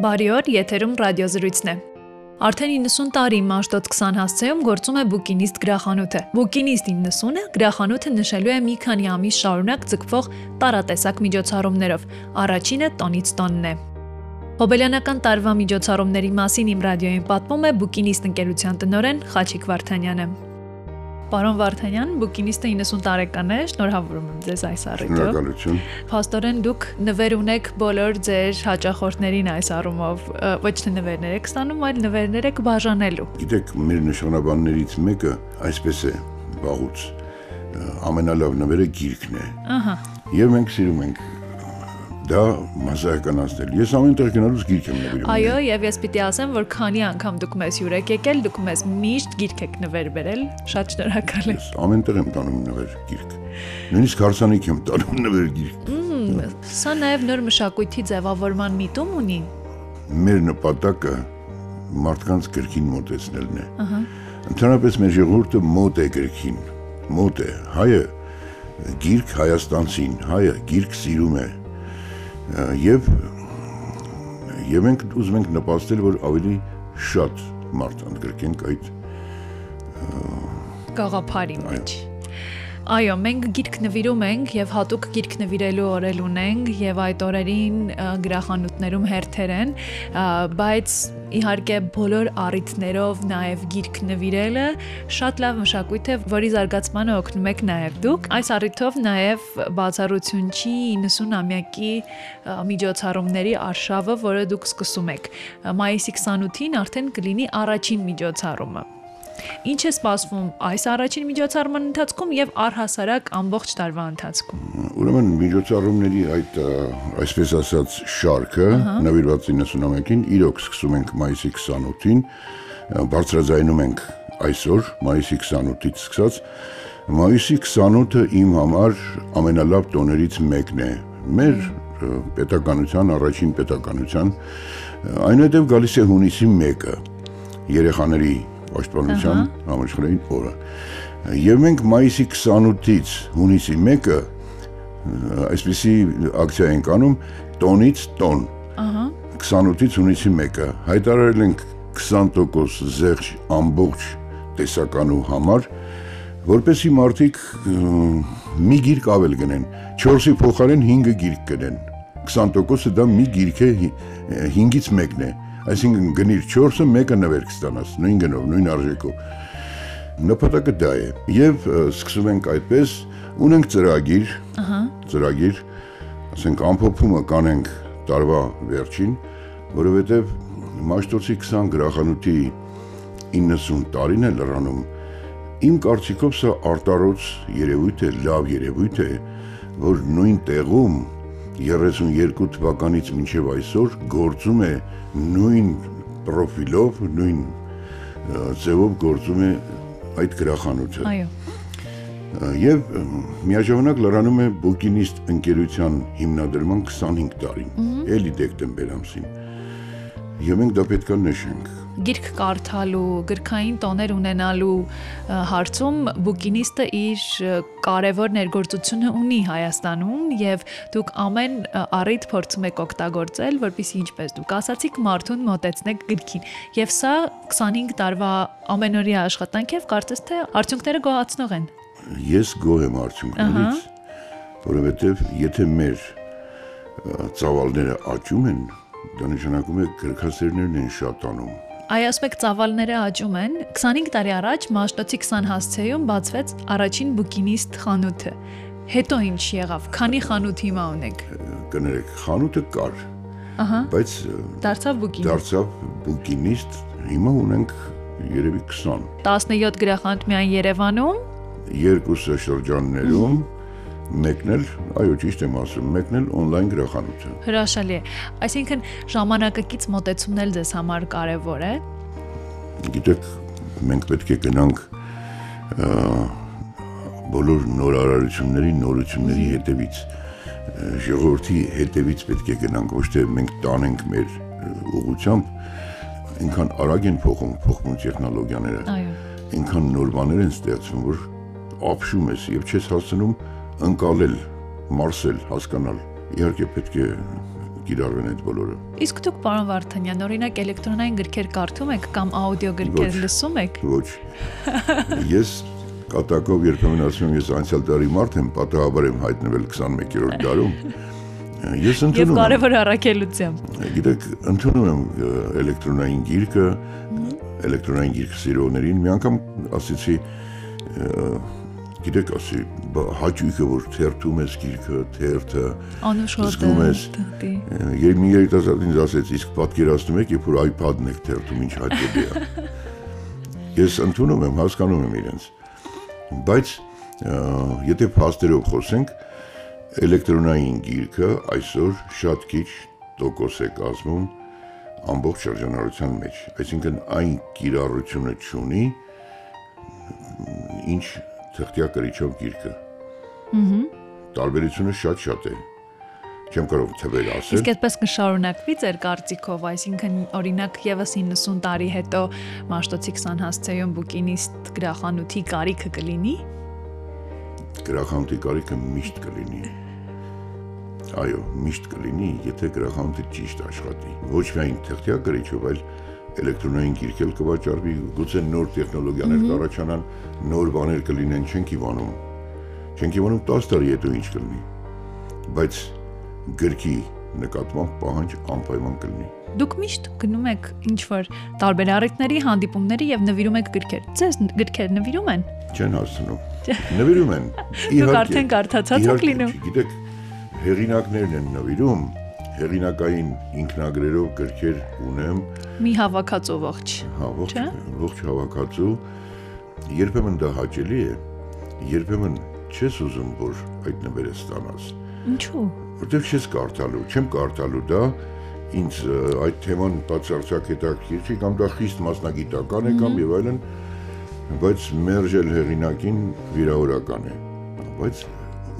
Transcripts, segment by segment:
Բարի օր, եթերում ռադիոզրույցն է։ Արդեն 90 տարի Մաշտոց 20 հասցեում գործում է Բուկինիստ գրախանութը։ Բուկինիստ 90-ը գրախանութը նշելու է մի քանի ամիս շարունակ ձգվող տարատեսակ միջոցառումներով։ Առաջինը տոնից տոնն է։ Հոբելյանական տարվա միջոցառումների մասին իմ ռադիոյին պատմում է Բուկինիստ ընկերության տնօրեն Խաչիկ Վարդանյանը։ Պարոն Վարդանյան, Բուկինիստը 90 տարեկան է, շնորհավորում եմ ձեզ այս առիթով։ Շնորհակալություն։ Փաստորեն դուք նվեր ունեք բոլոր ձեր հաճախորդներին այս առումով, ոչ թե նվերներ եք ստանում, այլ նվերներ եք բաժանելու։ Գիտեք, մեր նշանաբաններից մեկը այսպես է վաղուց ամենալավ նվերը գիրքն է։ Ահա։ Եվ մենք սիրում ենք դա մասսայականացնել։ Ես ամեն տեղ գնալուց գիրք եմ նվիրում։ Այո, եւ ես պիտի ասեմ, որ քանի անգամ դուք մեզ հյուր եք եկել, դուք մեզ միշտ գիրք եք նվեր բերել։ Շատ շնորհակալ եմ։ Ես ամեն տեղ եմ տանում նվեր գիրք։ Նույնիսկ հարսանիք եմ տանում նվեր գիրք։ Սա նաեւ նոր մշակույթի ձևավորման միտում ունի։ Մեր նպատակը մարդկանց գրքին մոտեցնելն է։ Ահա։ Ընդհանրապես մեր ժողովուրդը մոտ է գրքին։ Մոտ է։ Հայը գիրք Հայաստանցին, հայը գիրք սիրում է եւ եւ մենք ուզում ենք նպաստել, որ ավելի շատ մարդ ընդգրկենք այդ գաղափարի մեջ։ Այո, մենք գիրք նվիրում ենք եւ հատուկ գիրք նվիրելու օրել ունենք եւ այդ օրերին գրախանութներում հերթեր են, բայց իհարկե բոլոր առիթներով նաեւ գիրք նվիրելը շատ լավ մշակույթ է, որի զարգացմանը օգնում եք նաեւ դուք։ Այս առիթով նաեւ բացառություն չի 90-ամյակի միջոցառումների արշավը, որը դուք սկսում եք։ Մայիսի 28-ին արդեն կլինի առաջին միջոցառումը։ Ինչ է սպասվում այս առաջին միջոցառման ընթացքում եւ առհասարակ ամբողջ տարվա ընթացքում։ Ուրեմն միջոցառումների այդ այսպես ասած շարքը նվիրված 91-ին իրոք սկսում ենք մայիսի 28-ին, բարձրաձայնում ենք այսօր մայիսի 28-ից սկսած մայիսի 28-ը իմ համար ամենալավ տոներից մեկն է։ Մեր պետականության առաջին պետականության այնուհետև գալիս է հունիսի 1-ը երեխաների պաշտպանության համաշխարհային օրը։ Եվ մենք մայիսի 28-ից հունիսի 1-ը այսպիսի ակցիա ենք անում տոնից տոն։ Ահա 28-ից հունիսի 1-ը հայտարարել ենք 20% զեղչ ամբողջ տեսականու համար, որպեսի մարդիկ մի գիրք ավել գնեն, 4-ի փոխարեն 5 գիրք գնեն։ 20%-ը դա մի գիրք է 5-ից մեկն է։ Այսինքն գնիր 4-ը մեկը նվեր կստանաս, նույն գնով, նույն արժեքով։ Նպատակը դա է։ Եվ սկսում ենք այդպես, ունենք ծրագիր, ահա, ծրագիր, ասենք ամփոփումը կանենք տարվա վերջին, որովհետև Մաշտոցի 20 գրախանութի 90 տարին է լրանում։ Իմ կարծիքով սա արտարոց երևույթ է, լավ երևույթ է, որ նույն տեղում 32 թվականից մինչև այսօր գործում է նույն պրոֆիլով, նույն ձևով գործում է այդ գրախանութը։ այո։ Եվ միաժամանակ լրանում է Բուկինիստ ընկերության հիմնադրման 25 տարին, էլի դեկտեմբեր ամսին։ Եվ մենք դա պետք է նշենք։ Գիրք կարդալու, գրքային տոներ ունենալու հարցում Բուկինիստը իր կարևոր ներգործությունը ունի Հայաստանում եւ դուք ամեն առիթ փորձում եք օգտագործել, որpիսի ինչպես դուք ասացիք, մարդուն մոտեցնեք գրքին։ Եվ սա 25 տարվա ամենօրյա աշխատանք է, կարծես թե արդյունքները գոհացնող են։ Ես գոհ եմ արդյունքներից, որովհետև եթե մեր ծավալները աճում են, դա նշանակում է գրքասերներն են շատանում։ Այ եք ծավալները աճում են։ 25 տարի առաջ Մաշտոցի 20 հասցեում բացվեց առաջին բուկինիստ խանութը։ Հետո ինչ եղավ։ Քանի խանութ հիմա ունեք։ Կներեք, խանութը կար, Ահա, բայց դարձավ բուկինիստ։ դարձավ բուկինիստ, հիմա ունենք երևի 20 17 գրախանութ միայն Երևանում։ երկուսը շրջաններում մեկն էլ, այո, ճիշտ եմ ասում, մեկն էլ on-line գրախանութը։ Հրաշալի է։ Այսինքն ժամանակակից մոտեցումն էլ ձեզ համար կարևոր է։ Գիտեք, մենք պետք է գնանք բոլոր նորարարությունների, նորությունների հետևից ժողովրդի հետևից պետք է գնանք, ոչ թե մենք տանենք մեր ուղությամբ, այնքան արագ են փոխում, փոխվում տեխնոլոգիաները, Այո։ այնքան նոր բաներ են ստեղծվում, որ ապշում ես եւ չես հասցնում ընկալել, մարսել, հասկանալ։ Իհարկե պետք է կիրառվեն այդ բոլորը։ Իսկ դուք պարոն Վարդանյան, օրինակ էլեկտրոնային գրքեր կարդում եք կամ աուդիո գրքեր լսում եք։ Ոչ։ Ես կատակով երբեմն ասում եմ, ես անցյալ տարի մարդ եմ, պատահաբար եմ հայտնվել 21-րդ դարում։ Ես Եվ ընդունում եմ, կարևոր առաքելությամբ։ գիտեք, ընդունում եմ էլեկտրոնային գիրքը, էլեկտրոնային գիրք սիրողներին, մի անգամ ասեցի, գիտեք, ասի, հաճույքը, որ թերթում ես գիրքը, թերթը, Զգում ես։ Երբ մի երիտասարդ ինձ ասեց, իսկ պատկերացնում եք, երբ որ iPad-ն եք թերթում, ինչ հաճելի է։ Ես ընդունում եմ, հասկանում եմ իրենց։ Բայց եթե փաստերով խոսենք, էլեկտրոնային գիրքը այսօր շատ քիչ տոկոս է կազմում ամբողջ շրջանառության մեջ։ Այսինքն այն կիրառությունը չունի, ինչ թղթյա կրիչով գիրքը։ Տարբերությունը շատ-շատ է։ Չեմ կարող թվեր ասել։ Իսկ այդպես կշարունակվի ձեր կարծիքով, այսինքն օրինակ եւս 90 տարի հետո Մաշտոցի 20 հասցեյում բուկինիստ գրախանութի կարիքը կլինի։ գրախանութի կարիքը միշտ կլինի։ Այո, միշտ կլինի, եթե գրախանութը ճիշտ աշխատի։ Ոչ միայն թղթյա գրիչով, այլ էլեկտրոնային գիրք էլ կվաճառվի, գուցե նոր տեխնոլոգիաներ կառաջանան, նոր բաներ կլինեն, չենք իմանում։ Չենք իմանում 10 տարի հետո ինչ կլինի։ Բայց գրքի նկատմամբ պահանջ անպայման կլինի։ Դուք միշտ գնում եք ինչ որ տարբեր առիթների, հանդիպումների եւ նվիրում եք գրքեր։ Ձեզ գրքեր նվիրում են։ Չեն հասցնում։ Նվիրում են։ Դուք արդեն կարդացած եք իհարկե, լինում։ Գիտեք, հեղինակներն են նվիրում, հեղինակային ինքնագրերով գրքեր ունեմ, Մի հավաքածու ողջ։ հա, ողջ ողջ հավաքածու։ Երբեմն դա հաճելի է, երբեմն չես ուզում, որ այդ նվերը ստանաս, Ինչու։ որտեղ չես կարդալու, չեմ կարդալու դա ինձ այդ թեման բացարձակ հետաքրքիր չի կամ դա խիստ մասնագիտական է կամ եւ այլն, բայց մերժել հեղինակին վիրավորական է։ Բայց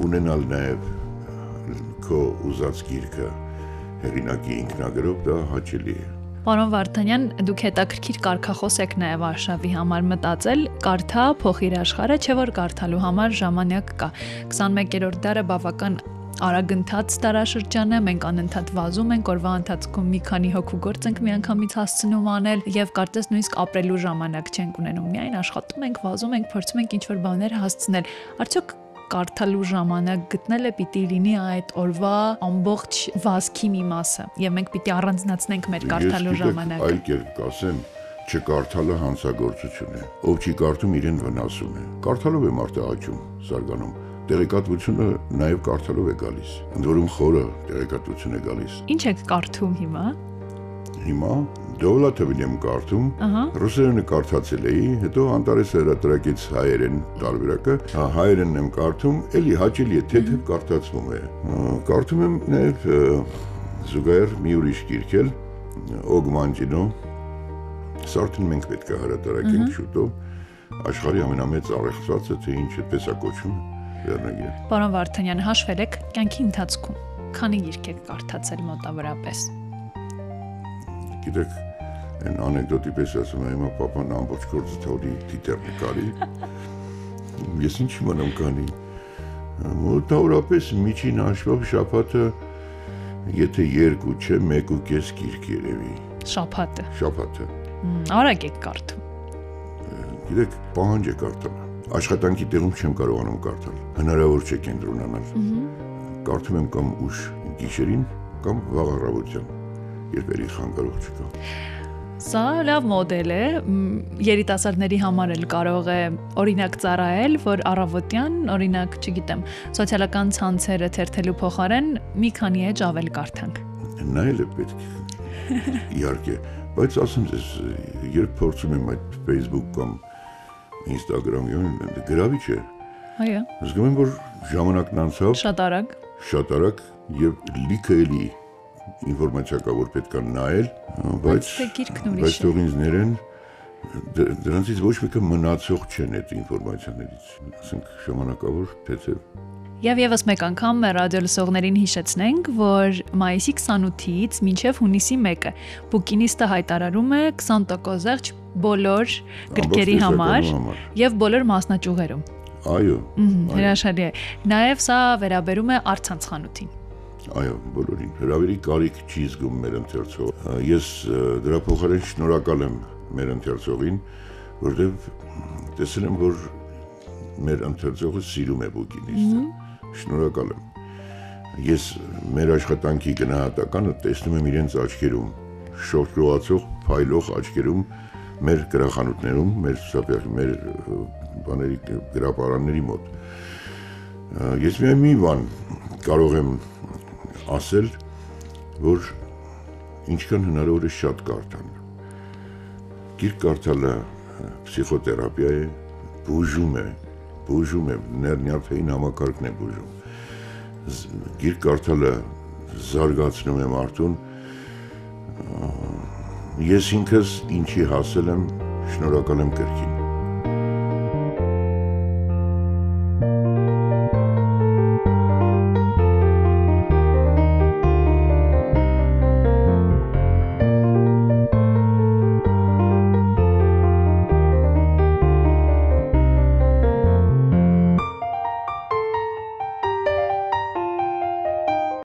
ունենալ նաեւ քո ուզած գիրքը հեղինակի ինքնագրով դա հաճելի է։ Պարոն Վարդանյան, դուք հետաքրքիր կարգախոս եք նաև արշավի համար մտածել, կարդա փոխիր աշխարհը, չէ որ կարդալու համար ժամանակ կա։ 21-րդ դարը բավական արագընթաց տարաշրջան է, մենք անընդհատ վազում ենք, օրվա ընթացքում մի քանի հոգու գործ ենք միանգամից հասցնում անել եւ կարծես նույնիսկ ապրելու ժամանակ չենք ունենում։ Միայն աշխատում ենք, վազում ենք, փորձում ենք ինչ-որ բաներ հասցնել։ Արդյոք կարդալու ժամանակ գտնելը պիտի լինի այդ օրվա ամբողջ վազքի մի մասը եւ մենք պիտի առանձնացնենք մեր կարդալու ժամանակը Այլ կերպ կասեմ, չկարդալը հանցագործություն է։ Ով չի կարդում, իրեն վնասում է։ Կարդալով է մարդը աճում, զարգանում։ Տեղեկատվությունը նաև կարդալով է գալիս։ Ընդ որում խորը տեղեկատվություն է գալիս։ Ինչ եք կարդում հիմա? Հիմա Դովլաթովին եմ կարդում, ռուսերենը կարդացել էի, հետո Անտարես հրատարակեց հայերեն տարբերակը, հա հայերենն եմ կարդում, էլի հաճելի է, թեթև կարդացվում է։ Կարդում եմ նաև զուգահեռ մի ուրիշ գիրք էլ, Օգմանջինո, Սարթին մենք պետք է հրատարակենք շուտով։ Աշխարհի ամենամեծ առեղծվածը թե ինչ է կոչվում վերնագիրը։ Պարոն Վարդանյան հաշվել եք կյանքի ընթացքում քանի գիրք եք կարդացել մոտավորապես Գիտեք, այն անեկդոտի պես ասում եմ, հիմա papan ամբողջ գործը թողի դիտեր նկարի։ Ես ինչ իմանամ կանի։ Մոտավորապես միջին հաշվով շաբաթը եթե երկու չէ, մեկ ու կես գիրք երևի։ շփաթը Շաբաթը։ Մմ, արագ եք կարդում Գիտեք, պահանջ է կարդալ։ Աշխատանքի տեղում չեմ կարողանում կարդալ։ Հնարավոր չէ կենտրոնանալ։ Կարդում եմ կամ ուշ գիշերին, կամ վաղ առավոտյան, երբ երի խանգարող չկա։ Սա լավ մոդել է, երիտասարդների համար էլ կարող է օրինակ ծառայել, որ առավոտյան, օրինակ, չգիտեմ, սոցիալական ցանցերը թերթելու փոխարեն մի քանի էջ ավել կարդանք։ նայել է պետք իհարկե բայց ասեմ ձեզ երբ փորձում եմ այդ Facebook կամ Instagram-ում գրավիչ է Այո, զգում եմ որ ժամանակն անցավ շատ արագ։ շատ արագ եւ լիքը էլի ինֆորմացիա կա որ պետք է նայել բայց Բայց թող ինձ ներեն դ- դրանցից ոչ մեկը մնացող չեն այդ ինֆորմացիաներից ասենք ժամանակավոր թեթև Եվ եւս մեկ անգամ մեր ռադիո լսողներին հիշեցնենք, որ մայիսի 28-ից մինչև հունիսի 1-ը Բուկինիստը հայտարարում է 20% զեղչ բոլոր գրքերի համար եւ բոլոր մասնաճյուղերում։ այո Հրաշալի է։ Նաեւ սա վերաբերում է արցանց խանութին։ Այո, բոլորին։ Հրավերի կարիք չի զգում մեր ընթերցող։ Ես դրա փոխարեն շնորհակալ եմ մեր ընթերցողին, որովհետև տեսել եմ, որ մեր ընթերցողը սիրում է բուկինիստը։ Շնորհակալ եմ։ Ես մեր աշխատանքի գնահատականը տեսնում եմ իրենց աչքերում, շոկրոացող, փայլող աչքերում մեր գրախանութներում, մեր սապեր, մեր բաների գրապարանների մոտ։ Ես միայն մի բան կարող եմ ասել, որ ինչքան հնարավոր է շատ կարդան։ Գիրք կարդալը պսիխոթերապիա է, բուժում է, բուժում է, ներնյարդային համակարգն է բուժում։ Գիրք կարդալը զարգացնում է մարդուն։ Ես ինքս ինչի հասել եմ, շնորհակալ եմ կրկին։